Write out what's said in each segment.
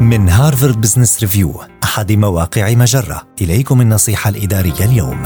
من Harvard Business Review أحد مواقع مجرة. إليكم النصيحة الإدارية اليوم.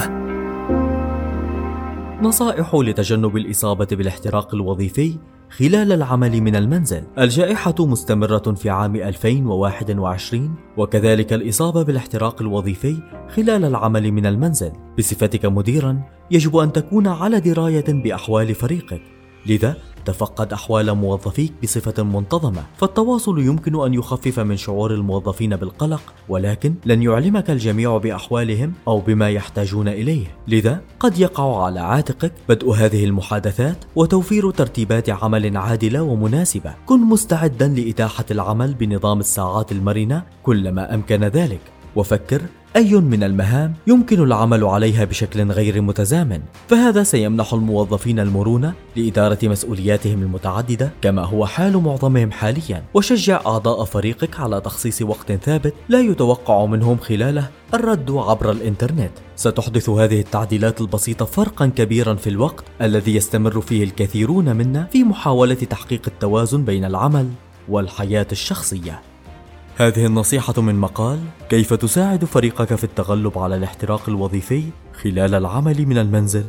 نصائح لتجنب الإصابة بالاحتراق الوظيفي خلال العمل من المنزل. الجائحة مستمرة في عام 2021 وكذلك الإصابة بالاحتراق الوظيفي خلال العمل من المنزل. بصفتك مديرا يجب أن تكون على دراية بأحوال فريقك. لذا تفقد أحوال موظفيك بصفة منتظمة فالتواصل يمكن أن يخفف من شعور الموظفين بالقلق ولكن لن يعلمك الجميع بأحوالهم أو بما يحتاجون إليه. لذا قد يقع على عاتقك بدء هذه المحادثات وتوفير ترتيبات عمل عادلة ومناسبة. كن مستعدا لإتاحة العمل بنظام الساعات المرنة كلما أمكن ذلك. وفكر أي من المهام يمكن العمل عليها بشكل غير متزامن، فهذا سيمنح الموظفين المرونة لإدارة مسؤولياتهم المتعددة كما هو حال معظمهم حاليا، وشجع أعضاء فريقك على تخصيص وقت ثابت لا يتوقع منهم خلاله الرد عبر الإنترنت. ستحدث هذه التعديلات البسيطة فرقا كبيرا في الوقت الذي يستمر فيه الكثيرون منا في محاولة تحقيق التوازن بين العمل والحياة الشخصية. هذه النصيحة من مقال كيف تساعد فريقك في التغلب على الاحتراق الوظيفي خلال العمل من المنزل؟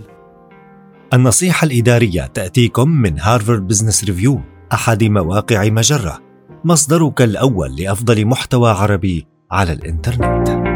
النصيحة الإدارية تأتيكم من Harvard Business Review أحد مواقع مجرة مصدرك الأول لأفضل محتوى عربي على الإنترنت.